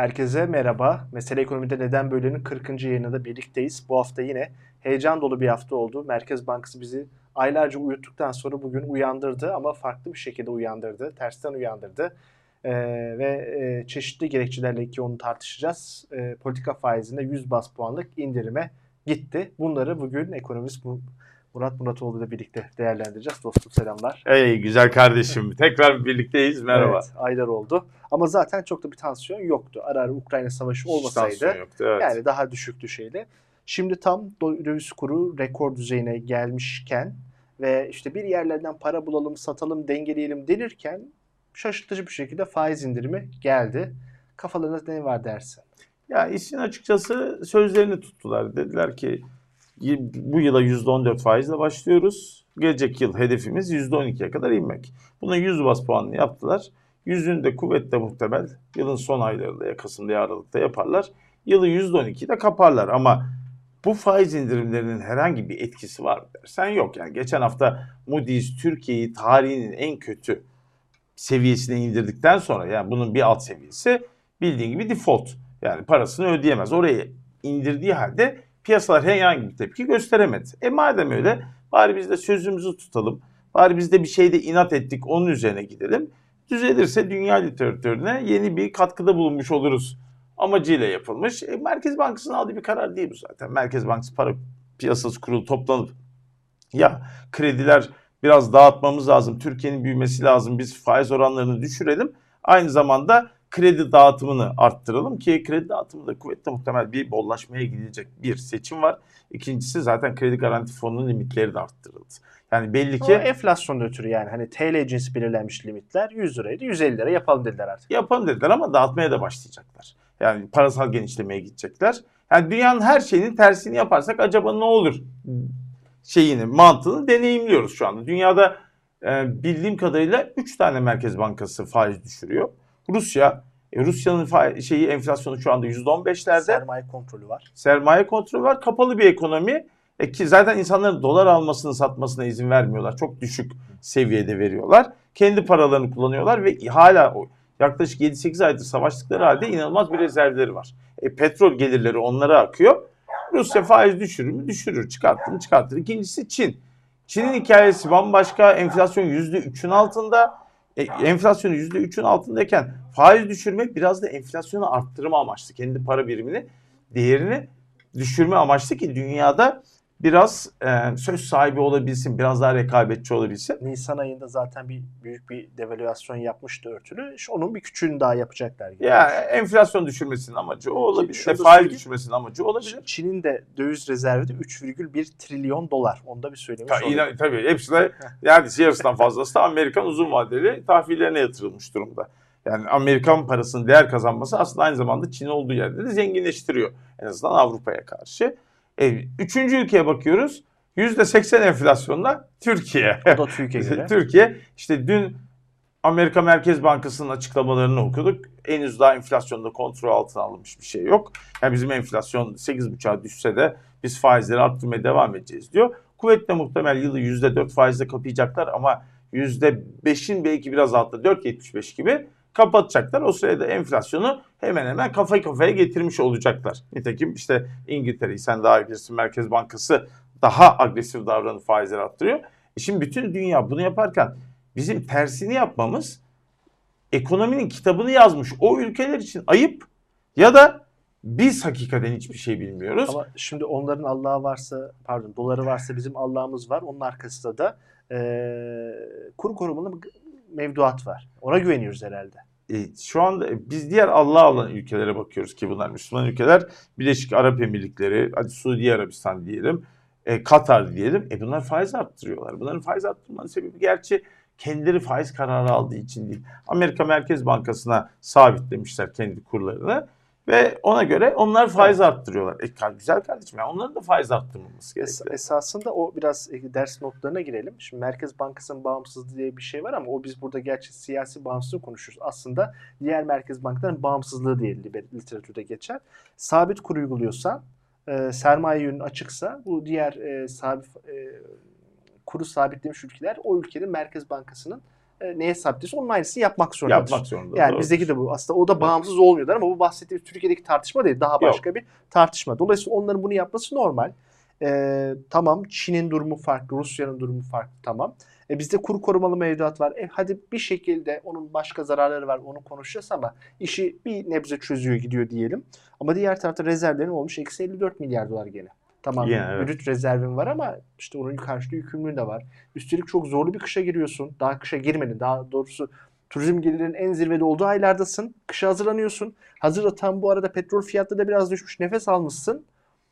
Herkese merhaba. Mesele Ekonomi'de Neden Böyle'nin 40. yayınında birlikteyiz. Bu hafta yine heyecan dolu bir hafta oldu. Merkez Bankası bizi aylarca uyuttuktan sonra bugün uyandırdı ama farklı bir şekilde uyandırdı. Tersten uyandırdı. Ee, ve e, çeşitli gerekçelerle ki onu tartışacağız. Ee, politika faizinde 100 bas puanlık indirime gitti. Bunları bugün ekonomist Murat Muratoğlu ile birlikte değerlendireceğiz. Dostum selamlar. Ey güzel kardeşim. Tekrar birlikteyiz. Merhaba. Evet, aylar oldu. Ama zaten çok da bir tansiyon yoktu. Ara ara Ukrayna Savaşı olmasaydı yoktu, evet. yani daha düşüktü şeyle. Şimdi tam döviz kuru rekor düzeyine gelmişken ve işte bir yerlerden para bulalım, satalım, dengeleyelim denirken şaşırtıcı bir şekilde faiz indirimi geldi. Kafalarında ne var dersin? Ya işin açıkçası sözlerini tuttular. Dediler ki bu yıla %14 faizle başlıyoruz. Gelecek yıl hedefimiz %12'ye kadar inmek. Buna 100 bas puanını yaptılar. Yüzünde kuvvetle muhtemel yılın son aylarında ya Kasım'da ya Aralık'ta yaparlar. Yılı %12'de kaparlar ama bu faiz indirimlerinin herhangi bir etkisi var mı dersen yok. Yani geçen hafta Moody's Türkiye'yi tarihinin en kötü seviyesine indirdikten sonra yani bunun bir alt seviyesi bildiğin gibi default. Yani parasını ödeyemez. Oraya indirdiği halde piyasalar herhangi bir tepki gösteremedi. E madem öyle bari biz de sözümüzü tutalım. Bari biz de bir şeyde inat ettik onun üzerine gidelim. Düzelirse dünya literatürüne yeni bir katkıda bulunmuş oluruz amacıyla yapılmış. E, Merkez Bankası'nın aldığı bir karar değil bu zaten. Merkez Bankası para piyasası kurulu toplanıp ya krediler biraz dağıtmamız lazım. Türkiye'nin büyümesi lazım. Biz faiz oranlarını düşürelim. Aynı zamanda kredi dağıtımını arttıralım ki kredi dağıtımında kuvvetle muhtemel bir bollaşmaya gidecek bir seçim var. İkincisi zaten kredi garanti fonunun limitleri de arttırıldı. Yani belli ki... O enflasyon ötürü yani hani TL cinsi belirlenmiş limitler 100 liraydı 150 lira yapalım dediler artık. Yapalım dediler ama dağıtmaya da başlayacaklar. Yani parasal genişlemeye gidecekler. Yani dünyanın her şeyinin tersini yaparsak acaba ne olur şeyini, mantığını deneyimliyoruz şu anda. Dünyada e, bildiğim kadarıyla 3 tane merkez bankası faiz düşürüyor. Rusya, e, Rusya'nın şeyi enflasyonu şu anda %15'lerde. Sermaye kontrolü var. Sermaye kontrolü var. Kapalı bir ekonomi. E ki zaten insanların dolar almasını satmasına izin vermiyorlar. Çok düşük seviyede veriyorlar. Kendi paralarını kullanıyorlar ve hala yaklaşık 7-8 aydır savaştıkları halde inanılmaz bir rezervleri var. E, petrol gelirleri onlara akıyor. Rusya faiz düşürür mü? Düşürür. Çıkarttı mı? Çıkartır. İkincisi Çin. Çin'in hikayesi bambaşka. Enflasyon %3'ün altında. E, enflasyonu %3'ün altındayken faiz düşürmek biraz da enflasyonu arttırma amaçlı. Kendi para birimini, değerini düşürme amaçlı ki dünyada biraz e, söz sahibi olabilsin, biraz daha rekabetçi olabilsin. Nisan ayında zaten bir büyük bir devalüasyon yapmıştı örtülü. İşte onun bir küçüğünü daha yapacaklar. Gibi. Ya enflasyon düşürmesinin amacı o olabilir. E, faiz düşürmesinin amacı olabilir. Çin'in de döviz rezervi de 3,1 trilyon dolar. Onu da bir söylemiş Ta, inan, tabii hepsi de neredeyse yarısından fazlası da Amerikan uzun vadeli tahvillerine yatırılmış durumda. Yani Amerikan parasının değer kazanması aslında aynı zamanda Çin olduğu yerde de zenginleştiriyor. En azından Avrupa'ya karşı. E, üçüncü ülkeye bakıyoruz. %80 enflasyonla Türkiye. O da Türkiye göre. Türkiye işte dün Amerika Merkez Bankası'nın açıklamalarını okuduk. Henüz daha enflasyonda kontrol altına alınmış bir şey yok. Yani bizim enflasyon 8,5'a düşse de biz faizleri arttırmaya devam edeceğiz diyor. Kuvvetle muhtemel yılı %4 faizle kapayacaklar ama %5'in belki biraz altta 4.75 gibi kapatacaklar. O sırada enflasyonu hemen hemen kafa kafaya getirmiş olacaklar. Nitekim işte İngiltere'yi sen daha bilirsin Merkez Bankası daha agresif davranıp faizleri arttırıyor. E şimdi bütün dünya bunu yaparken bizim tersini yapmamız ekonominin kitabını yazmış o ülkeler için ayıp ya da biz hakikaten hiçbir şey bilmiyoruz. Ama şimdi onların Allah'ı varsa pardon doları varsa bizim Allah'ımız var. Onun arkasında da e, kuru korumalı mevduat var. Ona güveniyoruz herhalde. E, şu anda biz diğer Allah olan ülkelere bakıyoruz ki bunlar Müslüman ülkeler. Birleşik Arap Emirlikleri, hadi Suudi Arabistan diyelim, e, Katar diyelim. E bunlar faiz arttırıyorlar. Bunların faiz arttırmanın sebebi gerçi kendileri faiz kararı aldığı için değil. Amerika Merkez Bankası'na sabitlemişler kendi kurlarını. Ve ona göre onlar faiz arttırıyorlar. E, güzel kardeşim yani onların da faiz arttırmaması gerekiyor. Es, esasında o biraz e, ders notlarına girelim. Şimdi Merkez Bankası'nın bağımsızlığı diye bir şey var ama o biz burada gerçi siyasi bağımsızlığı konuşuyoruz. Aslında diğer merkez bankaların bağımsızlığı diye literatürde geçer. Sabit kur uyguluyorsan, e, sermaye yönün açıksa bu diğer e, sabit e, kuru sabitlemiş ülkeler o ülkenin Merkez Bankası'nın e, neye sahiptiyse onun aynısını yapmak zorundadır. Yapmak zorunda. Yani doğrudur. bizdeki de bu. Aslında o da bağımsız olmuyorlar ama bu bahsettiğimiz Türkiye'deki tartışma değil. Daha başka bir tartışma. Dolayısıyla onların bunu yapması normal. Ee, tamam Çin'in durumu farklı, Rusya'nın durumu farklı tamam. E, bizde kur korumalı mevduat var. E, hadi bir şekilde onun başka zararları var onu konuşacağız ama işi bir nebze çözüyor gidiyor diyelim. Ama diğer tarafta rezervlerin olmuş eksi 54 milyar dolar gene. Tamam Yine, evet. brüt rezervin var ama işte onun karşılığı yükümlülüğün de var. Üstelik çok zorlu bir kışa giriyorsun. Daha kışa girmedin. Daha doğrusu turizm gelirinin en zirvede olduğu aylardasın. Kışa hazırlanıyorsun. Hazırda tam bu arada petrol fiyatları da biraz düşmüş. Nefes almışsın.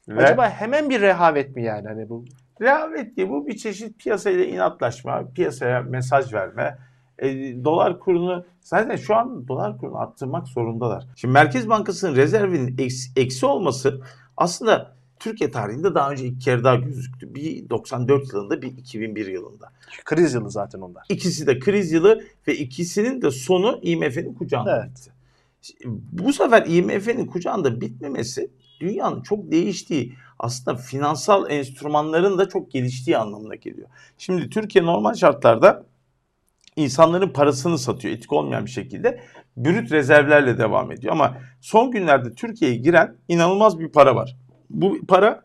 Ve Acaba hemen bir rehavet mi yani? Hani bu rehavet diye bu bir çeşit piyasayla inatlaşma, piyasaya mesaj verme. E, dolar kurunu zaten şu an dolar kurunu arttırmak zorundalar. Şimdi Merkez Bankası'nın rezervinin eksi, eksi olması aslında Türkiye tarihinde daha önce iki kere daha gözüktü. Bir 94 yılında bir 2001 yılında. kriz yılı zaten onlar. İkisi de kriz yılı ve ikisinin de sonu IMF'nin kucağında Evet. bitti. Bu sefer IMF'nin kucağında bitmemesi dünyanın çok değiştiği aslında finansal enstrümanların da çok geliştiği anlamına geliyor. Şimdi Türkiye normal şartlarda insanların parasını satıyor etik olmayan bir şekilde. Brüt rezervlerle devam ediyor ama son günlerde Türkiye'ye giren inanılmaz bir para var. Bu para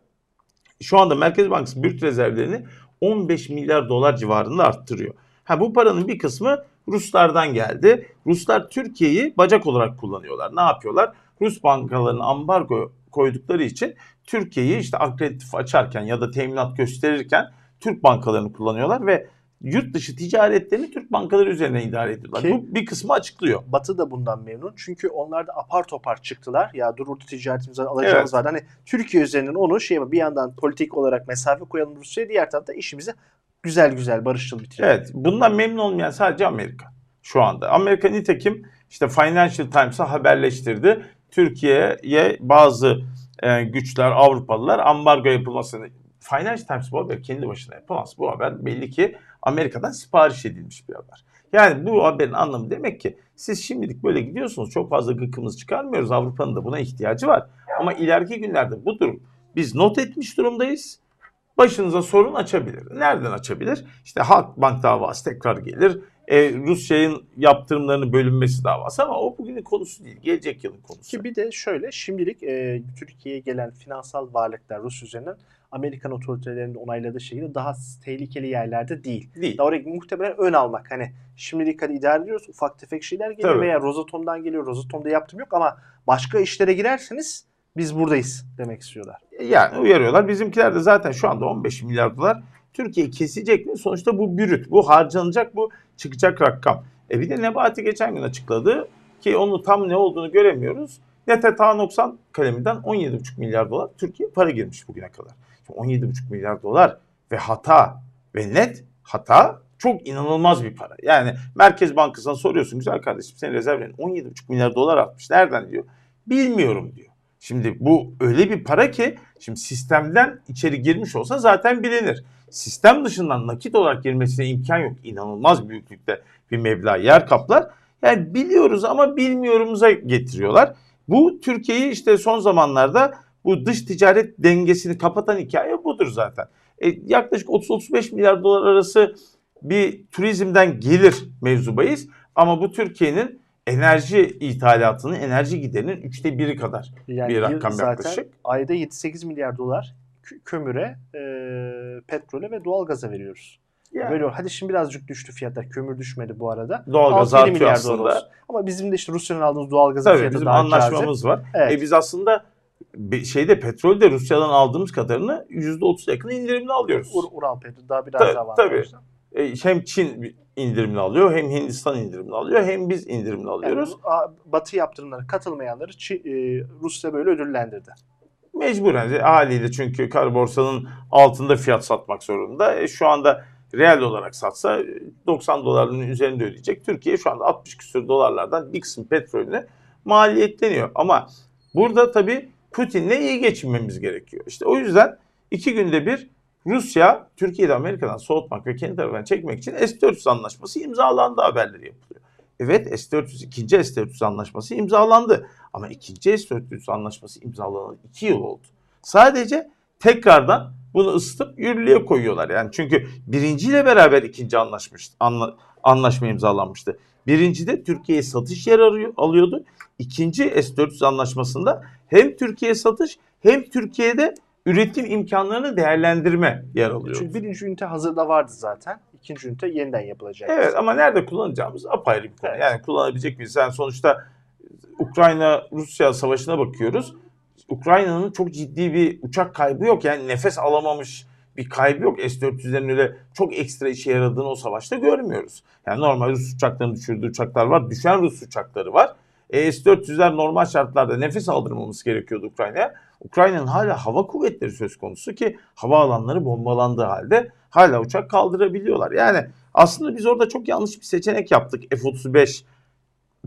şu anda Merkez Bankası brüt rezervlerini 15 milyar dolar civarında arttırıyor. Ha bu paranın bir kısmı Ruslardan geldi. Ruslar Türkiye'yi bacak olarak kullanıyorlar. Ne yapıyorlar? Rus bankalarına ambargo koydukları için Türkiye'yi işte akreditif açarken ya da teminat gösterirken Türk bankalarını kullanıyorlar ve yurt dışı ticaretlerini Türk bankaları üzerine idare ediyorlar. Ki- Bu bir kısmı açıklıyor. Batı da bundan memnun. Çünkü onlar da apar topar çıktılar. Ya dur orada ticaretimize alacağımız Evet. var. Hani Türkiye üzerinden onu şey bir yandan politik olarak mesafe koyalım Rusya'ya. Diğer tarafta işimizi güzel güzel barışçıl bitirelim. Evet, bundan memnun olmayan sadece Amerika şu anda. Amerika nitekim işte Financial Times'a haberleştirdi. Türkiye'ye bazı e, güçler, Avrupalılar ambargo yapılmasını Financial Times bu haber kendi başına yapamaz. Bu haber belli ki Amerika'dan sipariş edilmiş bir haber. Yani bu haberin anlamı demek ki siz şimdilik böyle gidiyorsunuz. Çok fazla gıkımız çıkarmıyoruz. Avrupa'nın da buna ihtiyacı var. Ama ileriki günlerde bu durum biz not etmiş durumdayız başınıza sorun açabilir. Nereden açabilir? İşte Halkbank davası tekrar gelir. E, Rusya'nın yaptırımlarının bölünmesi davası ama o bugünün konusu değil. Gelecek yılın konusu. Ki bir de şöyle şimdilik e, Türkiye'ye gelen finansal varlıklar Rus üzerinden Amerikan otoritelerinin onayladığı şekilde daha tehlikeli yerlerde değil. değil. Daha oraya muhtemelen ön almak. Hani şimdilik hadi idare ediyoruz. Ufak tefek şeyler geliyor Tabii. veya Rosatom'dan geliyor. Rosatom'da yaptım yok ama başka işlere girerseniz biz buradayız demek istiyorlar. Yani uyarıyorlar. Bizimkiler de zaten şu anda 15 milyar dolar. Türkiye kesecek mi? Sonuçta bu bürüt. Bu harcanacak. Bu çıkacak rakam. E bir de Nebati geçen gün açıkladı ki onu tam ne olduğunu göremiyoruz. Hata noksan kaleminden 17,5 milyar dolar Türkiye para girmiş bugüne kadar. Şimdi 17,5 milyar dolar ve hata ve net hata çok inanılmaz bir para. Yani Merkez Bankası'na soruyorsun güzel kardeşim senin rezervlerin 17,5 milyar dolar artmış. Nereden diyor? Bilmiyorum diyor. Şimdi bu öyle bir para ki şimdi sistemden içeri girmiş olsa zaten bilinir. Sistem dışından nakit olarak girmesine imkan yok. İnanılmaz büyüklükte bir meblağ yer kaplar. Yani biliyoruz ama bilmiyorumuza getiriyorlar. Bu Türkiye'yi işte son zamanlarda bu dış ticaret dengesini kapatan hikaye budur zaten. E, yaklaşık 30-35 milyar dolar arası bir turizmden gelir mevzu bahis. Ama bu Türkiye'nin enerji ithalatının, enerji giderinin üçte biri kadar. Yani Bir rakam zaten yaklaşık. ayda 7-8 milyar dolar kö- kömüre, e, petrole ve doğalgaza veriyoruz. Yani Böyle hadi şimdi birazcık düştü fiyatlar. Kömür düşmedi bu arada. doğalgaz 6-7 artıyor milyar aslında. Ama bizim de işte Rusya'nın aldığımız doğalgazın Tabii fiyatı bizim daha cazip. anlaşmamız var. Evet. E biz aslında şeyde petrolde Rusya'dan aldığımız kadarını %30 yakın indirimli alıyoruz. Ur- Ural petrol daha biraz Tabii, daha avantajlı. E, hem Çin indirimli alıyor, hem Hindistan indirimli alıyor, hem biz indirimli Yani alıyoruz. a- Batı yaptırımlara katılmayanları Çi- e, Rusya böyle ödüllendirdi. Mecburen de haliyle çünkü kar borsanın altında fiyat satmak zorunda. E, şu anda reel olarak satsa e, 90 doların üzerinde ödeyecek. Türkiye şu anda 60 küsur dolarlardan bir kısım petrolüne maliyetleniyor. Ama burada tabii Putin'le iyi geçinmemiz gerekiyor. İşte o yüzden iki günde bir Rusya Türkiye'de Amerika'dan soğutmak ve kendi tarafından çekmek için S-400 anlaşması imzalandı haberleri yapılıyor. Evet S-400 ikinci S-400 anlaşması imzalandı. Ama ikinci S-400 anlaşması imzalanan iki yıl oldu. Sadece tekrardan bunu ısıtıp yürürlüğe koyuyorlar. Yani çünkü birinciyle beraber ikinci anlaşmıştı. Anla, anlaşma imzalanmıştı. Birincide Türkiye'ye satış yer arıyor, alıyordu. İkinci S-400 anlaşmasında hem Türkiye'ye satış hem Türkiye'de üretim imkanlarını değerlendirme yer alıyor. Çünkü birinci ünite hazırda vardı zaten. İkinci ünite yeniden yapılacak. Evet ama nerede kullanacağımız apayrı bir konu. Evet. Yani kullanabilecek miyiz? Yani sonuçta Ukrayna-Rusya savaşına bakıyoruz. Ukrayna'nın çok ciddi bir uçak kaybı yok. Yani nefes alamamış bir kaybı yok. S-400'lerin öyle çok ekstra işe yaradığını o savaşta görmüyoruz. Yani normal Rus uçaklarının düşürdüğü uçaklar var. Düşen Rus uçakları var. E, S-400'ler normal şartlarda nefes aldırmamız gerekiyordu Ukrayna'ya. Ukrayna'nın hala hava kuvvetleri söz konusu ki hava alanları bombalandığı halde hala uçak kaldırabiliyorlar. Yani aslında biz orada çok yanlış bir seçenek yaptık F-35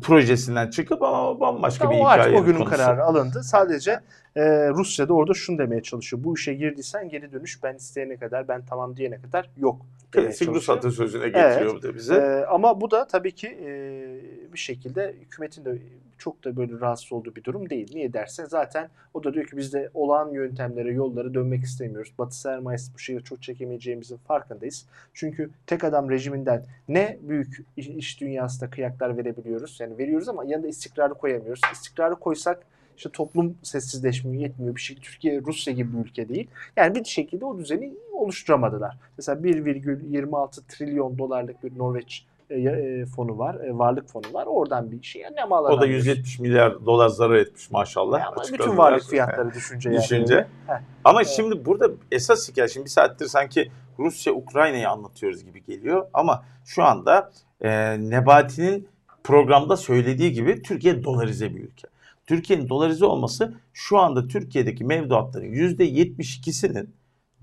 projesinden çıkıp ama bambaşka bir o artık hikaye o günün konusu. kararı alındı. Sadece e, Rusya da orada şunu demeye çalışıyor. Bu işe girdiysen geri dönüş ben isteyene kadar, ben tamam diyene kadar yok. Klasik Rus atasözüne getiriyor bu da bize. Ee, ama bu da tabii ki e, bir şekilde hükümetin de çok da böyle rahatsız olduğu bir durum değil. Niye dersen zaten o da diyor ki biz de olağan yöntemlere, yollara dönmek istemiyoruz. Batı sermayesi bu şeyi çok çekemeyeceğimizin farkındayız. Çünkü tek adam rejiminden ne büyük iş, iş dünyasında kıyaklar verebiliyoruz. Yani veriyoruz ama yanında istikrarı koyamıyoruz. İstikrarı koysak işte toplum sessizleşmiyor, yetmiyor. Bir şey Türkiye Rusya gibi bir ülke değil. Yani bir şekilde o düzeni oluşturamadılar. Mesela 1,26 trilyon dolarlık bir Norveç e, e, fonu var, e, varlık fonu var. Oradan bir şey ne mal O da alamıyoruz. 170 milyar dolar zarar etmiş maşallah. Ya ama bütün varlık fiyatları düşünce yani. Düşünce. Heh. Ama Evet. şimdi burada esas hikaye şimdi bir saattir sanki Rusya Ukrayna'yı anlatıyoruz gibi geliyor ama şu anda e, Nebati'nin programda söylediği gibi Türkiye dolarize bir ülke. Türkiye'nin dolarize olması şu anda Türkiye'deki mevduatların %72'sinin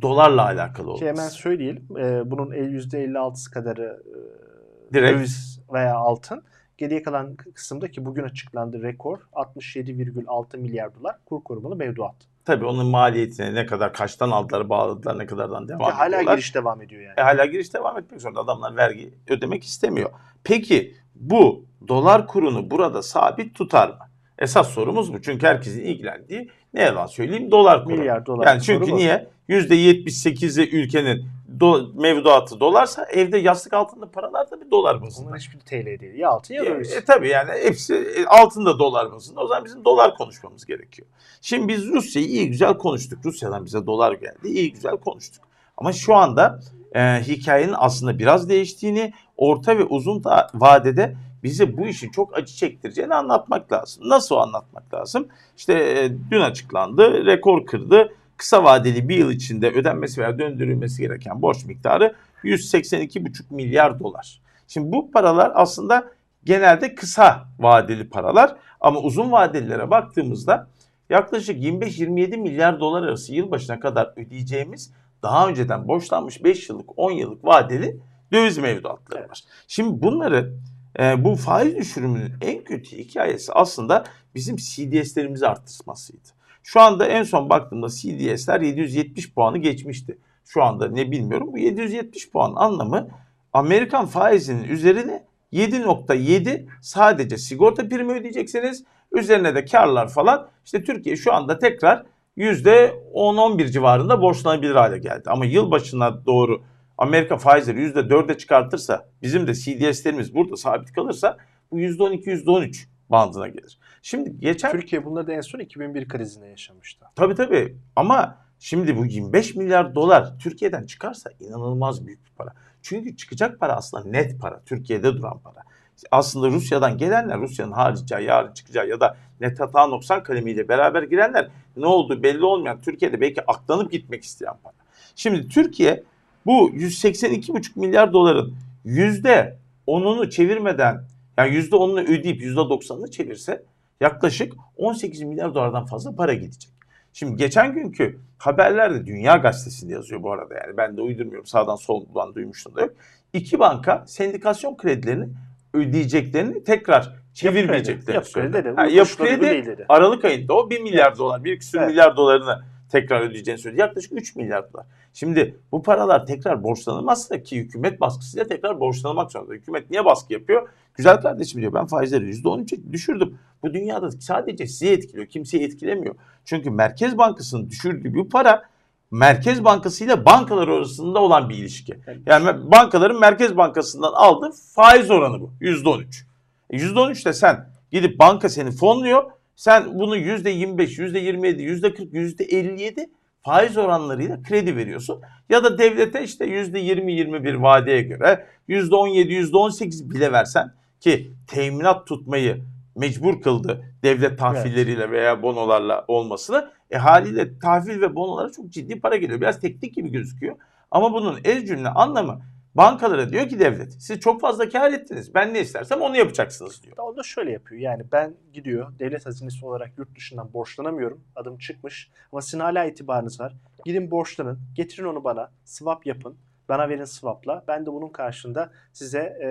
dolarla alakalı Ki olması. hemen söyleyelim. e, bunun %56'sı kadarı e, Direkt. döviz veya altın. Geriye kalan kısımda ki bugün açıklandı rekor 67,6 milyar dolar kur korumalı mevduat. Tabii onun maliyetine ne kadar kaçtan aldılar bağladılar ne kadardan devam Ki hala ediyorlar. giriş devam ediyor yani. E, hala giriş devam etmek zorunda. Adamlar vergi ödemek istemiyor. Peki bu dolar kurunu burada sabit tutar mı? Esas sorumuz bu. Çünkü herkesin ilgilendiği ne yalan söyleyeyim dolar kuru. Milyar dolar. Yani çünkü kuru niye? %78'i ülkenin do- mevduatı dolarsa evde yastık altında paralar da bir dolar bazında. Bunların hiçbir TL değil. Ya altın ya E, döviz. e, tabii yani hepsi e, altında dolar bazında. O zaman bizim dolar konuşmamız gerekiyor. Şimdi biz Rusya'yı iyi güzel konuştuk. Rusya'dan bize dolar geldi. iyi güzel konuştuk. Ama şu anda e, hikayenin aslında biraz değiştiğini, orta ve uzun da vadede bize bu işin çok acı çektireceğini anlatmak lazım. Nasıl anlatmak lazım? İşte e, dün açıklandı, rekor kırdı. Kısa vadeli bir yıl içinde ödenmesi veya döndürülmesi gereken borç miktarı 182,5 milyar dolar. Şimdi bu paralar aslında genelde kısa vadeli paralar ama uzun vadelilere baktığımızda yaklaşık 25-27 milyar dolar arası yılbaşına kadar ödeyeceğimiz daha önceden borçlanmış 5 yıllık 10 yıllık vadeli döviz mevduatları var. Şimdi bunları e, bu faiz düşürümünün en kötü hikayesi aslında bizim CDS'lerimizi arttırmasıydı. Şu anda en son baktığımda CDS'ler 770 puanı geçmişti. Şu anda ne bilmiyorum. Bu 770 puan anlamı Amerikan faizinin üzerine 7.7 sadece sigorta primi ödeyeceksiniz. Üzerine de karlar falan. İşte Türkiye şu anda tekrar %10-11 civarında borçlanabilir hale geldi. Ama yılbaşına doğru Amerika faizleri %4'e çıkartırsa bizim de CDS'lerimiz burada sabit kalırsa bu %12-%13 bandına gelir. Şimdi geçen Türkiye bunları da en son 2001 krizinde yaşamıştı. Tabii tabii ama şimdi bu 25 milyar dolar Türkiye'den çıkarsa inanılmaz büyük bir para. Çünkü çıkacak para aslında net para. Türkiye'de duran para. Aslında Rusya'dan gelenler, Rusya'nın harcayacağı, yarın çıkacağı ya da net hata noksan kalemiyle beraber girenler ne olduğu belli olmayan Türkiye'de belki aklanıp gitmek isteyen para. Şimdi Türkiye bu 182,5 milyar doların yüzde onunu çevirmeden yani yüzde onunu ödeyip yüzde doksanını çevirse yaklaşık 18 milyar dolardan fazla para gidecek. Şimdi geçen günkü haberlerde Dünya Gazetesi'nde yazıyor bu arada yani ben de uydurmuyorum sağdan soldan duymuştum da yok. İki banka sendikasyon kredilerini ödeyeceklerini tekrar çevirmeyeceklerini Yapı kredi söyledi. dedi. Ha, Bu yapı kredi. Aralık ayında o 1 milyar dolar, bir küsur Evet. milyar dolarını tekrar ödeyeceğini söyledi. Yaklaşık 3 milyar dolar. Şimdi bu paralar tekrar borçlanılmazsa ki hükümet baskısıyla tekrar borçlanmak zorunda. Hükümet niye baskı yapıyor? Güzel kardeşim diyor ben faizleri %13'e düşürdüm. Bu dünyada sadece sizi etkiliyor. Kimseyi etkilemiyor. Çünkü Merkez Bankası'nın düşürdüğü bu para Merkez Bankası ile bankalar arasında olan bir ilişki. Yani bankaların Merkez Bankası'ndan aldığı faiz oranı bu. %13. E %13 de sen gidip banka seni fonluyor. Sen bunu %25, %27, %40, %57 faiz oranlarıyla kredi veriyorsun. Ya da devlete işte %20-21 vadeye göre %17, %18 bile versen ki teminat tutmayı mecbur kıldı devlet tahvilleriyle veya bonolarla olmasını. E haliyle tahvil ve bonolara çok ciddi para geliyor. Biraz teknik gibi gözüküyor. Ama bunun ez cümle anlamı bankalara diyor ki devlet siz çok fazla kar ettiniz. Ben ne istersem onu yapacaksınız diyor. O da şöyle yapıyor. Yani ben gidiyor devlet hazinesi olarak yurt dışından borçlanamıyorum. Adım çıkmış. Ama sizin hala itibarınız var. Gidin borçlanın. Getirin onu bana. Swap yapın. Bana verin swapla. Ben de bunun karşılığında size e,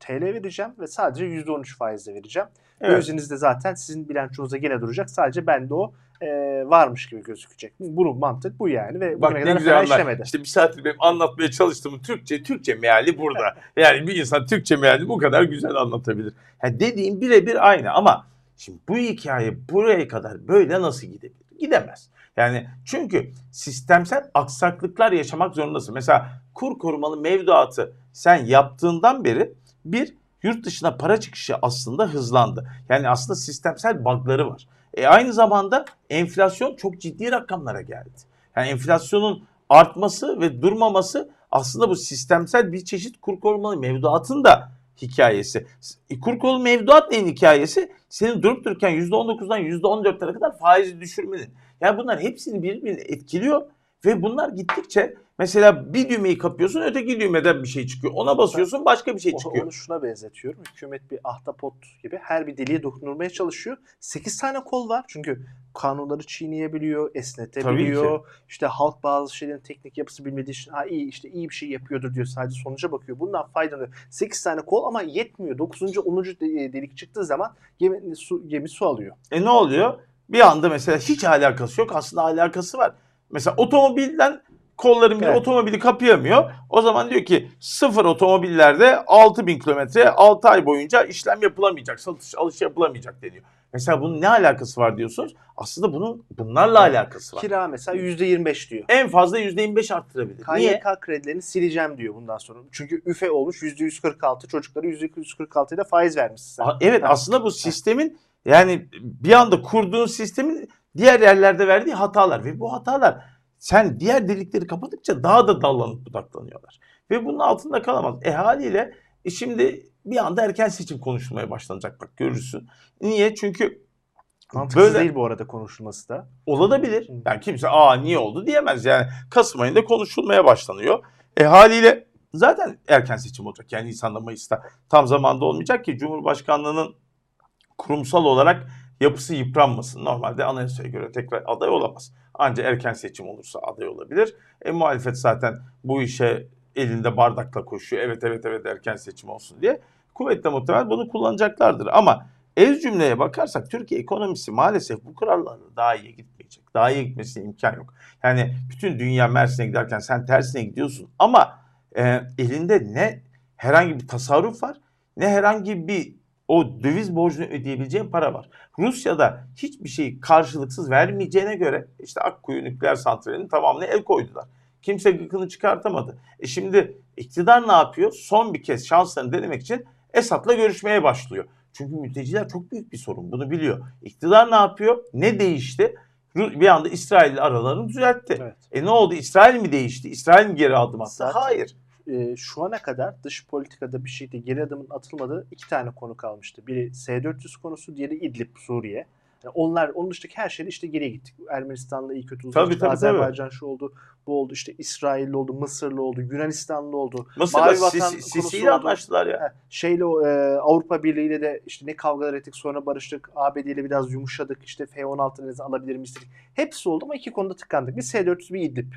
TL vereceğim ve sadece %13 faizle vereceğim. Evet. Dövizinizde zaten sizin bilançonuzda gene duracak. Sadece bende o e, varmış gibi gözükecek. Bunun mantık bu yani ve Bak bugüne ne kadar işlemedi. İşte bir saattir benim anlatmaya çalıştığım Türkçe, Türkçe meali burada. Yani bir insan Türkçe meali bu kadar güzel anlatabilir. Ha dediğim birebir aynı ama şimdi bu hikaye buraya kadar böyle nasıl gidebilir? Gidemez. Yani çünkü sistemsel aksaklıklar yaşamak zorundasın. Mesela kur korumalı mevduatı sen yaptığından beri bir yurt dışına para çıkışı aslında hızlandı. Yani aslında sistemsel bug'ları var. E aynı zamanda enflasyon çok ciddi rakamlara geldi. Yani enflasyonun artması ve durmaması aslında bu sistemsel bir çeşit kur korumalı mevduatın da hikayesi. E, kur korumalı mevduat neyin hikayesi? Senin durup dururken %19'dan %14'lere kadar faizi düşürmenin. Yani bunlar hepsini birbirini etkiliyor ve bunlar gittikçe mesela bir düğmeyi kapıyorsun öteki düğmeden bir şey çıkıyor. Ona basıyorsun başka bir şey çıkıyor. Onu şuna benzetiyorum. Hükümet bir ahtapot gibi her bir deliğe dokunulmaya çalışıyor. 8 tane kol var. Çünkü kanunları çiğneyebiliyor, esnetebiliyor. İşte halk bazı şeylerin teknik yapısı bilmediği için ha iyi işte iyi bir şey yapıyordur diyor. Sadece sonuca bakıyor. Bundan faydalanıyor. 8 tane kol ama yetmiyor. 9. 10. de- delik çıktığı zaman gemi su, gemi su alıyor. E ne oluyor? Bir anda mesela hiç alakası yok. Aslında alakası var. Mesela otomobilden kolların biri Evet. otomobili kapayamıyor. O zaman diyor ki sıfır otomobillerde 6000 kilometre 6 ay boyunca işlem yapılamayacak. Satış alış yapılamayacak deniyor. Mesela bunun ne alakası var diyorsunuz? Aslında bunun bunlarla alakası var. Kira mesela %25 diyor. En fazla %25 arttırabilir. Niye? KYK kredilerini sileceğim diyor bundan sonra. Çünkü üfe olmuş %146 çocuklara %146 ile faiz vermişsin sen. A- Evet Ha. aslında bu sistemin yani bir anda kurduğun sistemin diğer yerlerde verdiği hatalar ve bu hatalar sen diğer delikleri kapadıkça daha da dallanıp budaklanıyorlar. Ve bunun altında kalamaz. E haliyle e şimdi bir anda erken seçim konuşulmaya başlanacak bak görürsün. Niye? Çünkü Mantıksız böyle değil bu arada konuşulması da. olabilir. Yani kimse aa niye oldu diyemez. Yani Kasım ayında konuşulmaya başlanıyor. E haliyle zaten erken seçim olacak. Yani Nisan'da Mayıs'ta tam zamanda olmayacak ki Cumhurbaşkanlığının kurumsal olarak yapısı yıpranmasın. Normalde anayasaya göre tekrar aday olamaz. Ancak erken seçim olursa aday olabilir. E muhalefet zaten bu işe elinde bardakla koşuyor. Evet evet evet erken seçim olsun diye. Kuvvetle muhtemel bunu kullanacaklardır. Ama ez cümleye bakarsak Türkiye ekonomisi maalesef bu kararlarla daha iyi gitmeyecek. Daha iyi gitmesine imkan yok. Yani bütün dünya Mersin'e giderken sen tersine gidiyorsun. Ama e, elinde ne herhangi bir tasarruf var ne herhangi bir o döviz borcunu ödeyebileceğin para var. Rusya'da hiçbir şeyi karşılıksız vermeyeceğine göre işte Akkuyu nükleer santralinin tamamına el koydular. Kimse gıkını çıkartamadı. E şimdi iktidar ne yapıyor? Son bir kez şanslarını denemek için Esad'la görüşmeye başlıyor. Çünkü mülteciler çok büyük bir sorun. Bunu biliyor. İktidar ne yapıyor? Ne değişti? Bir anda İsrail aralarını düzeltti. Evet. E ne oldu? İsrail mi değişti? İsrail mi geri adım attı? Hayır. Ee, şu ana kadar dış politikada bir şeyde geri adımın atılmadığı iki tane konu kalmıştı. Biri S-400 konusu, diğeri İdlib, Suriye. Yani onlar, onun dışındaki her şeyde işte geriye gittik. Ermenistan'la iyi kötü Tabii, uzlaştık. tabii, Azerbaycan şu oldu, bu oldu. işte İsrailli oldu, Mısırlı oldu, Yunanistanlı oldu. Mısır'la Mavi vatan Sisi- konusu Sisi ile oldu. anlaştılar ya. Ha, Şeyle e, Avrupa Birliği ile de işte ne kavgalar ettik sonra barıştık. ABD ile biraz yumuşadık. İşte F-16'ları alabilir miyiz dedik. Hepsi oldu ama iki konuda tıkandık. Bir S-400 bir İdlib.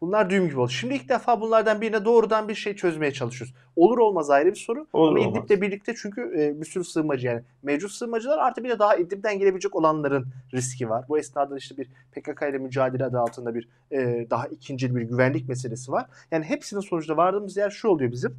Bunlar düğüm gibi oldu. Şimdi ilk defa bunlardan birine doğrudan bir şey çözmeye çalışıyoruz. Olur olmaz ayrı bir soru. Olur Ama olmaz. İdlib'le birlikte çünkü e, bir sürü sığınmacı yani mevcut sığınmacılar artı bir de daha İdlib'den gelebilecek olanların riski var. Bu esnada işte bir PKK ile mücadele adı altında bir e, daha ikincil bir güvenlik meselesi var. Yani hepsinin sonucunda vardığımız yer şu oluyor bizim.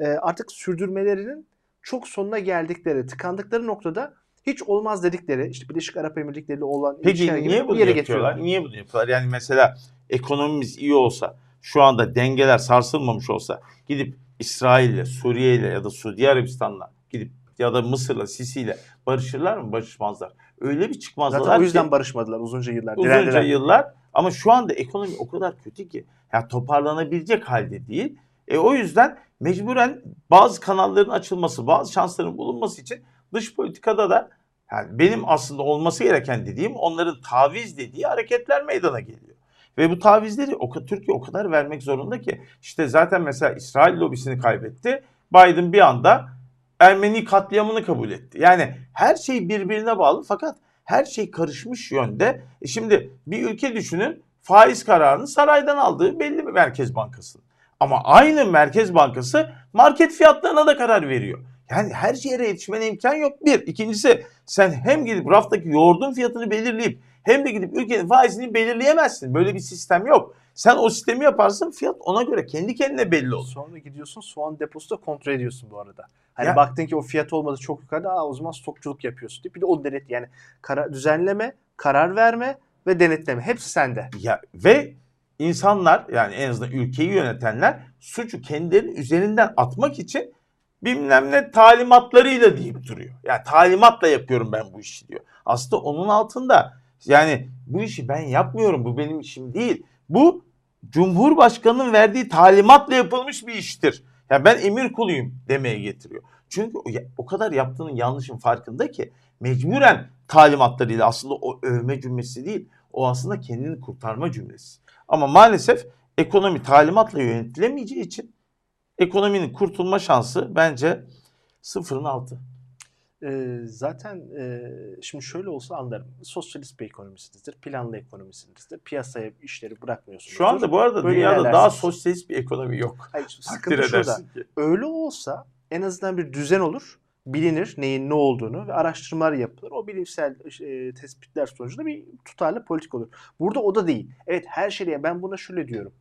E, artık sürdürmelerinin çok sonuna geldikleri, tıkandıkları noktada hiç olmaz dedikleri işte Birleşik Arap Emirlikleri ile olan Peki gibi niye bu bunu yere yapıyorlar? getiriyorlar. Niye bunu yapıyorlar? Yani mesela ekonomimiz iyi olsa, şu anda dengeler sarsılmamış olsa gidip İsrail'le, Suriye'yle ya da Suudi Arabistan'la gidip ya da Mısır'la, Sisi'yle barışırlar mı? Barışmazlar. Öyle bir çıkmazlar Zaten o ki yüzden barışmadılar uzunca yıllar. uzunca direndiler. yıllar ama şu anda ekonomi o kadar kötü ki ya toparlanabilecek halde değil. E o yüzden mecburen bazı kanalların açılması, bazı şansların bulunması için dış politikada da yani benim aslında olması gereken dediğim onların taviz dediği hareketler meydana geliyor. Ve bu tavizleri o, Türkiye o kadar vermek zorunda ki işte zaten mesela İsrail lobisini kaybetti. Biden bir anda Ermeni katliamını kabul etti. Yani her şey birbirine bağlı fakat her şey karışmış yönde. E şimdi bir ülke düşünün faiz kararını saraydan aldığı belli bir Merkez Bankası'nın. Ama aynı Merkez Bankası market fiyatlarına da karar veriyor. Yani her şeye yetişmene imkan yok. Bir. İkincisi sen hem gidip raftaki yoğurdun fiyatını belirleyip hem de gidip ülkenin faizini belirleyemezsin. Böyle bir sistem yok. Sen o sistemi yaparsın fiyat ona göre kendi kendine belli olur. Sonra gidiyorsun soğan deposu da kontrol ediyorsun bu arada. Hani Ya- baktın ki o fiyat olmadı çok yukarıda aa, o zaman stokçuluk yapıyorsun diye. Bir de o denet yani kara, düzenleme, karar verme ve denetleme hepsi sende. Ya ve insanlar yani en azından ülkeyi yönetenler suçu kendilerinin üzerinden atmak için bilmem ne talimatlarıyla deyip duruyor. Yani talimatla yapıyorum ben bu işi diyor. Aslında onun altında yani bu işi ben yapmıyorum bu benim işim değil. Bu Cumhurbaşkanının verdiği talimatla yapılmış bir iştir. Yani ben emir kuluyum demeye getiriyor. Çünkü o kadar yaptığının yanlışın farkında ki mecburen talimatlarıyla aslında o övme cümlesi değil. O aslında kendini kurtarma cümlesi. Ama maalesef ekonomi talimatla yönetilemeyeceği için ekonominin kurtulma şansı bence sıfırın altı. Ee, zaten e, şimdi şöyle olsa anlarım. Sosyalist bir ekonomisinizdir, planlı ekonomisinizdir. Piyasaya işleri bırakmıyorsunuz. Şu anda bu arada Böyle dünyada daha ilerlersiniz. sosyalist bir ekonomi yok. Hayır, sıkıntı şurada. ki. Öyle olsa en azından bir düzen olur. Bilinir neyin ne olduğunu ve araştırmalar yapılır. O bilimsel e, tespitler sonucunda bir tutarlı politik olur. Burada o da değil. Evet her şeye ben buna şöyle diyorum.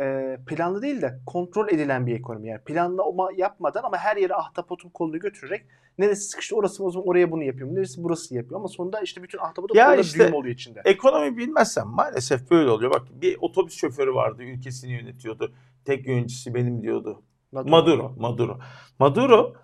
E, planlı değil de kontrol edilen bir ekonomi. Yani planlı olma, yapmadan ama her yere ahtapotun kolunu götürerek neresi sıkıştı orası o zaman oraya bunu yapıyorum. Neresi burası yapıyor. Ama sonunda işte bütün ahtapotun Ya kolunda işte- düğüm oluyor içinde. Ekonomi bilmezsen maalesef böyle oluyor. Bak bir otobüs şoförü vardı ülkesini yönetiyordu. Tek yöneticisi benim diyordu. Maduro, Maduro. Maduro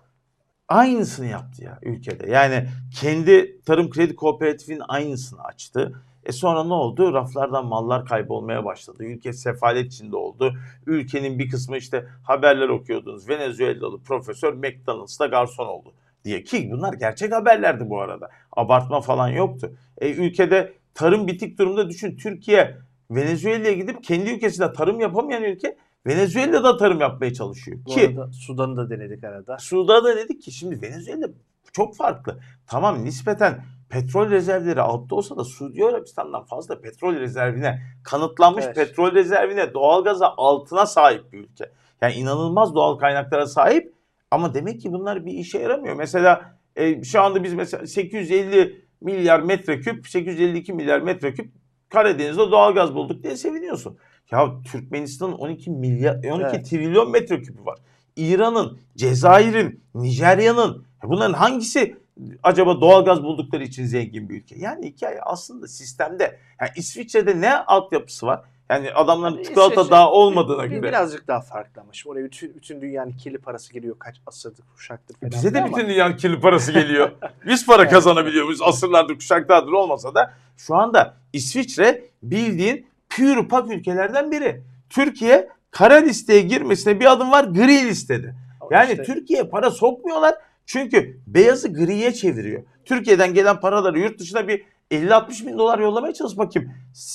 aynısını yaptı ya ülkede. Yani kendi tarım kredi kooperatifinin aynısını açtı. E sonra ne oldu? Raflardan mallar kaybolmaya başladı. Ülke sefalet içinde oldu. Ülkenin bir kısmı işte haberler okuyordunuz. Venezuelalı profesör McDonald's'ta garson oldu diye. Ki bunlar gerçek haberlerdi bu arada. Abartma falan yoktu. E, ülkede tarım bitik durumda düşün. Türkiye Venezuela'ya gidip kendi ülkesinde tarım yapamayan ülke Venezuela'da tarım yapmaya çalışıyor. Bu Ki arada Sudan'ı da denedik arada. Suda da dedik ki şimdi Venezuela çok farklı. Tamam nispeten petrol rezervleri altta olsa da Suudi Arabistan'dan fazla petrol rezervine, kanıtlanmış Evet. petrol rezervine, doğalgaza altına sahip bir ülke. Yani inanılmaz doğal kaynaklara sahip ama demek ki bunlar bir işe yaramıyor. Mesela e, şu anda biz mesela 850 milyar metreküp, 852 milyar metreküp Karadeniz'de doğalgaz bulduk diye seviniyorsun. Ya Türkmenistan'ın 12 milyar 12 Evet. trilyon metreküpü var. İran'ın, Cezayir'in, Nijerya'nın ya bunların hangisi acaba doğalgaz buldukları için zengin bir ülke? Yani hikaye aslında sistemde. Yani İsviçre'de ne altyapısı var? Yani adamların çikolata İsveç- daha olmadığına bir- göre. Birazcık daha farklı ama şimdi oraya bütün, bütün dünyanın kirli parası geliyor. Kaç asırdır, kuşaktır falan. Bize de ama- bütün dünyanın kirli parası geliyor. Biz para Evet. kazanabiliyor muyuz? Asırlardır, kuşaklardır olmasa da şu anda İsviçre bildiğin pure pak ülkelerden biri. Türkiye kara listeye girmesine bir adım var gri listede. Ama Yani işte- Türkiye'ye para sokmuyorlar çünkü beyazı griye çeviriyor. Türkiye'den gelen paraları yurt dışına bir 50-60 bin dolar yollamaya çalış bakayım.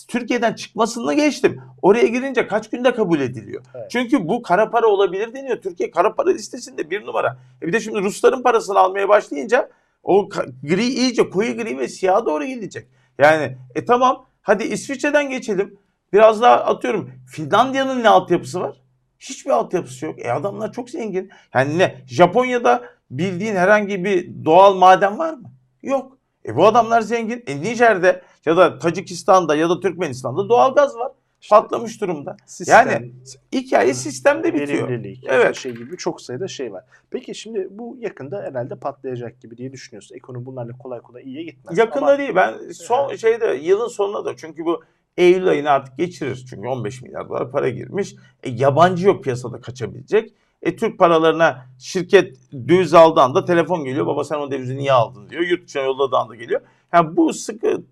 Türkiye'den çıkmasını geçtim. Oraya girince kaç günde kabul ediliyor? Evet. Çünkü bu kara para olabilir deniyor. Türkiye kara para listesinde bir numara. E bir de şimdi Rusların parasını almaya başlayınca o gri iyice koyu gri ve siyaha doğru gidecek. Yani e tamam hadi İsviçre'den geçelim. Biraz daha atıyorum Finlandiya'nın ne altyapısı var? Hiçbir altyapısı yok. E adamlar çok zengin. Yani ne? Japonya'da bildiğin herhangi bir doğal maden var mı? Yok. E bu adamlar zengin. E Nijer'de ya da Tacikistan'da ya da Türkmenistan'da doğalgaz var. İşte patlamış durumda. sistem, Yani hikaye sistemde bitiyor. verimlilik, Evet. evet. şey gibi çok sayıda şey var. Peki şimdi bu yakında herhalde patlayacak gibi diye düşünüyorsun. Ekonomi bunlarla kolay kolay iyiye gitmez. Yakında Ama değil. Ben son şeyde yılın sonunda da çünkü bu Eylül ayını artık geçirir. Çünkü 15 milyar dolar para girmiş. E, yabancı yok piyasada kaçabilecek. E, Türk paralarına şirket döviz aldığı anda telefon geliyor. Baba sen o dövizi niye aldın diyor. Yurt dışına yolladığı anda geliyor. Yani bu sıkı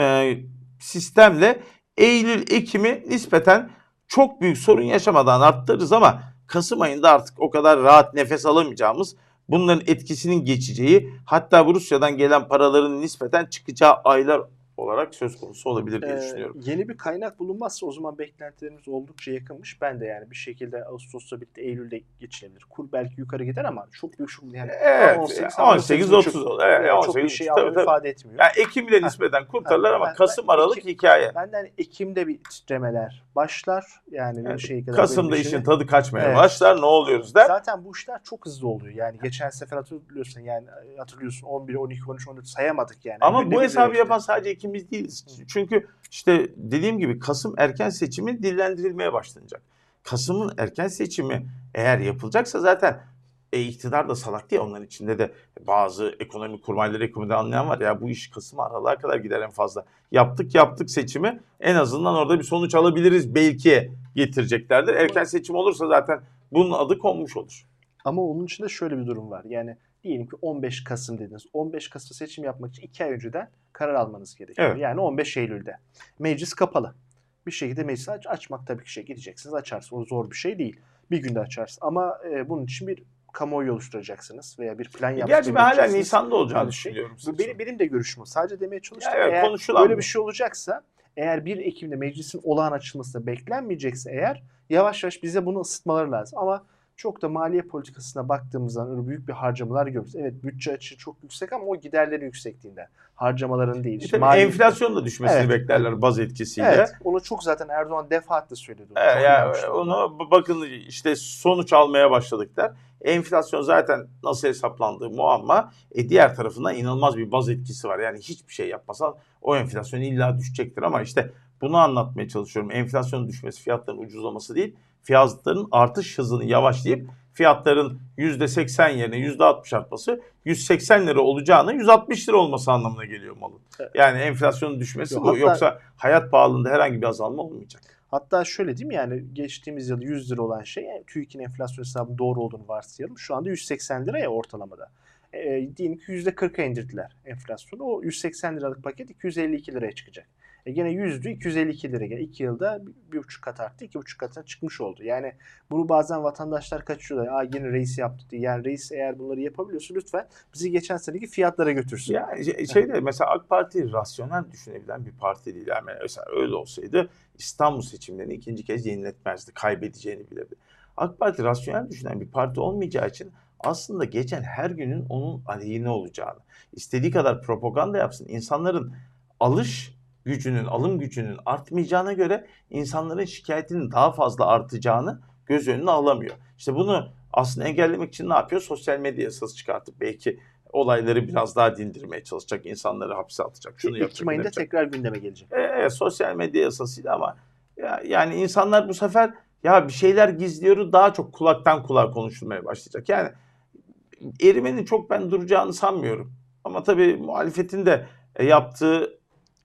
e, sistemle Eylül, Ekim'i nispeten çok büyük sorun yaşamadan arttırırız ama Kasım ayında artık o kadar rahat nefes alamayacağımız bunların etkisinin geçeceği hatta bu Rusya'dan gelen paraların nispeten çıkacağı aylar olarak söz konusu olabilir diye Ee, düşünüyorum. Yeni bir kaynak bulunmazsa o zaman beklentilerimiz oldukça yakınmış. Ben de yani bir şekilde Ağustos'ta birlikte Eylül'de geçilebilir. Kur belki yukarı gider ama çok büyük şu yani Evet 18, 18 30 çok- olur. Evet, çok 18 bir şey tabii, tabii. ifade etmiyor. Yani Ekim'le nispeten kurtarırlar ama ben- Kasım ben Aralık Ekim- hikaye. Benden Ekim'de bir titremeler başlar. Yani, Yani bir şey kadar Kasım'da işin şey- tadı kaçmaya Evet. başlar. Ne oluyoruz der. Zaten bu işler çok hızlı oluyor. Yani geçen sefer hatırlıyorsun yani hatırlıyorsun 11, 12, 13, 14 sayamadık yani. Ama bu hesabı yapan sadece ikimiz değiliz. Çünkü işte dediğim gibi Kasım erken seçimi dillendirilmeye başlanacak. Kasım'ın erken seçimi eğer yapılacaksa zaten e, iktidar da salak diye onların içinde de bazı ekonomi kurmayları ekonomide anlayan var ya bu iş Kasım Aralık'a kadar gider en fazla. Yaptık yaptık seçimi en azından orada bir sonuç alabiliriz belki getireceklerdir. Erken seçim olursa zaten bunun adı konmuş olur. Ama onun içinde şöyle bir durum var. Yani diyelim ki 15 Kasım dediniz. 15 Kasım seçim yapmak için 2 ay önceden karar almanız gerekiyor. Evet. Yani 15 Eylül'de. Meclis kapalı. Bir şekilde meclisi aç, açmak tabii ki şey gideceksiniz açarsınız. O zor bir şey değil. Bir günde açarsın. Ama e, bunun için bir kamuoyu oluşturacaksınız veya bir plan Gerçi ben hala. Nisan'da olacağını şey. düşünüyorum. Benim, benim de görüşüm. Sadece demeye çalıştım. Ya evet, eğer böyle bu. bir şey olacaksa eğer 1 Ekim'de meclisin olağan açılması beklenmeyecekse eğer yavaş yavaş bize bunu ısıtmaları lazım. Ama çok da maliye politikasına baktığımız zaman öyle büyük bir harcamalar görüyoruz. Evet bütçe açığı çok yüksek ama o giderlerin yüksekliğinden. Harcamaların değil. İşte İşte mali- enflasyon da düşmesini Evet. beklerler baz etkisiyle. Evet. Onu çok zaten Erdoğan defaatle söyledi. onu. Evet, yani onu bakın işte sonuç almaya başladıklar. Enflasyon zaten nasıl hesaplandığı muamma. E diğer tarafından inanılmaz bir baz etkisi var. Yani hiçbir şey yapmasan o enflasyon illa düşecektir ama işte bunu anlatmaya çalışıyorum. Enflasyonun düşmesi fiyatların ucuzlaması değil. Fiyatların artış hızını yavaşlayıp fiyatların %80 yerine %60 artması 180 lira olacağına 160 lira olması anlamına geliyor malın. Evet. Yani enflasyonun düşmesi Yok, bu. hatta- Yoksa hayat pahalılığında herhangi bir azalma olmayacak. Hatta şöyle değil mi yani geçtiğimiz yıl 100 lira olan şey yani TÜİK'in enflasyon hesabı doğru olduğunu varsayalım. Şu anda 180 lira ya ortalamada. E, diyelim ki %40'a indirdiler enflasyonu. O 180 liralık paket 252 liraya çıkacak. E gene 100'dü 252 lira. Yani 2 yılda bir, bir buçuk kat arttı. iki buçuk katına çıkmış oldu. Yani bunu bazen vatandaşlar kaçıyorlar. Aa yine reis yaptı diye. Yani reis eğer bunları yapabiliyorsa lütfen bizi geçen seneki fiyatlara götürsün. Ya şey- şeyde mesela AK Parti rasyonel düşünebilen bir parti değil. Yani mesela öyle olsaydı İstanbul seçimlerini ikinci kez yeniletmezdi. Kaybedeceğini bilirdi. AK Parti rasyonel düşünen bir parti olmayacağı için aslında geçen her günün onun aleyhine olacağını, istediği kadar propaganda yapsın. İnsanların alış gücünün, alım gücünün artmayacağına göre insanların şikayetinin daha fazla artacağını göz önüne alamıyor. İşte bunu aslında engellemek için ne yapıyor? Sosyal medya yasası çıkartıp belki olayları biraz daha dindirmeye çalışacak, insanları hapse atacak, şunu yapacak. Ekim ayında yapacak. tekrar gündeme gelecek. Evet, sosyal medya yasasıyla ama ya, yani insanlar bu sefer ya bir şeyler gizliyoruz daha çok kulaktan kulağa konuşulmaya başlayacak. Yani erimenin çok ben duracağını sanmıyorum. Ama tabii muhalefetin de e, yaptığı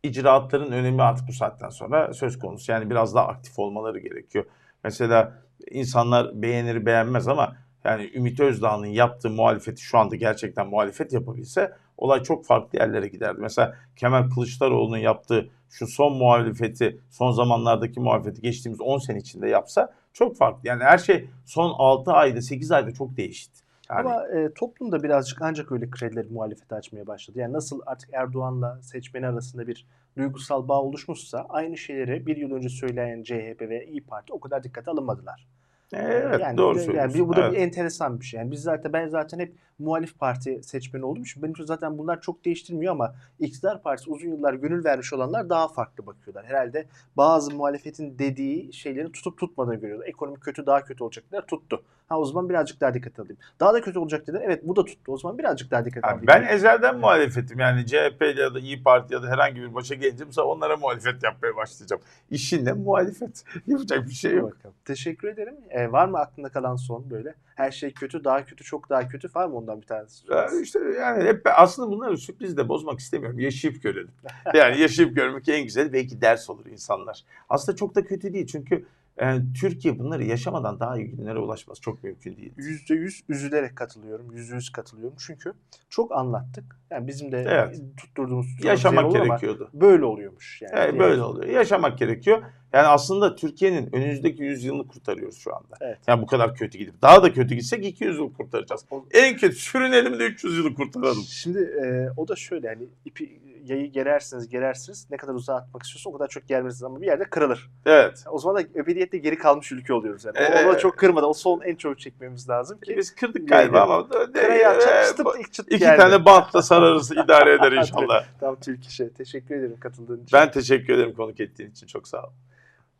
icraatların önemi artık bu saatten sonra söz konusu. Yani biraz daha aktif olmaları gerekiyor. Mesela insanlar beğenir beğenmez ama yani Ümit Özdağ'ın yaptığı muhalefeti şu anda gerçekten muhalefet yapabilse olay çok farklı yerlere giderdi. Mesela Kemal Kılıçdaroğlu'nun yaptığı şu son muhalefeti, son zamanlardaki muhalefeti geçtiğimiz 10 sene içinde yapsa çok farklı. Yani her şey son 6 ayda, 8 ayda çok değişti. Yani Ama e, toplum da birazcık ancak öyle kredileri muhalefete açmaya başladı. Yani nasıl artık Erdoğan'la seçmeni arasında bir duygusal bağ oluşmuşsa aynı şeyleri bir yıl önce söyleyen CHP ve İyi Parti o kadar dikkate alınmadılar. evet yani, doğru de- söylüyorsun. Yani bu da Evet. bir enteresan bir şey. Yani biz zaten ben zaten hep muhalif parti seçmeni olduğum için benim için zaten bunlar çok değiştirmiyor ama iktidar partisi uzun yıllar gönül vermiş olanlar daha farklı bakıyorlar. Herhalde bazı muhalefetin dediği şeyleri tutup tutmadığını görüyorlar. Ekonomi kötü daha kötü olacaklar tuttu. Ha o zaman birazcık daha dikkat alayım. Daha da kötü olacak dediler. Evet bu da tuttu. O zaman birazcık daha dikkat alayım. ben ezelden muhalefetim. Yani CHP ya da İyi Parti ya da herhangi bir başa mesela onlara muhalefet yapmaya başlayacağım. İşinle muhalefet. Yapacak bir şey yok. Bakalım. Teşekkür ederim. Ee, var mı aklında kalan son böyle? Her şey kötü, daha kötü, çok daha kötü. Var mı ondan bir tanesi? Ya işte yani hep aslında bunları sürprizle bozmak istemiyorum. Yaşayıp görelim. Yani yaşayıp görmek en güzel belki ders olur insanlar. Aslında çok da kötü değil çünkü e, Türkiye bunları yaşamadan daha iyi günlere ulaşmaz. Çok mümkün değil. Yüzde yüz üzülerek katılıyorum. Yüzde yüz katılıyorum. Çünkü çok anlattık. Yani bizim de Evet. tutturduğumuz Yaşamak oldu ama gerekiyordu. Böyle oluyormuş yani. Evet, böyle oluyor. Yaşamak gerekiyor. Yani aslında Türkiye'nin önümüzdeki 100 yılını kurtarıyoruz şu anda. Evet. Yani bu kadar kötü gidip daha da kötü gitsek 200 yıl kurtaracağız. O- En kötü sürünelim de 300 yılı kurtaralım. Şimdi e, o da şöyle yani ipi yayı gerersiniz gerersiniz ne kadar uzağa atmak istiyorsun o kadar çok germeniz ama bir yerde kırılır. Evet. O zaman da ebediyette geri kalmış ülke oluyoruz yani. Ee, Onu çok kırmadan o son en çok çekmemiz lazım ki. Biz kırdık galiba ama Kırayı e, açacak çıtıp ilk çıt iki geldi. tane bantla sararız idare eder inşallah. Tam Türk işi. Teşekkür ederim katıldığın için. Ben teşekkür ederim konuk ettiğin için çok sağ ol.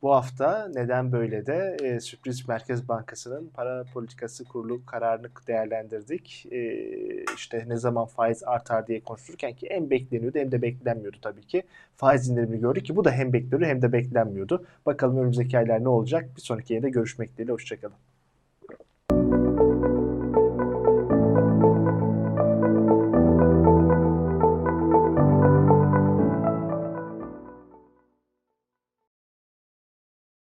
Bu hafta neden böyle de e, sürpriz Merkez Bankası'nın para politikası kurulu kararını değerlendirdik. E, işte ne zaman faiz artar diye konuşurken ki hem bekleniyordu hem de beklenmiyordu tabii ki. Faiz indirimini gördük ki bu da hem bekleniyordu hem de beklenmiyordu. Bakalım önümüzdeki aylar ne olacak? Bir sonraki yayında görüşmek dileğiyle. Hoşçakalın.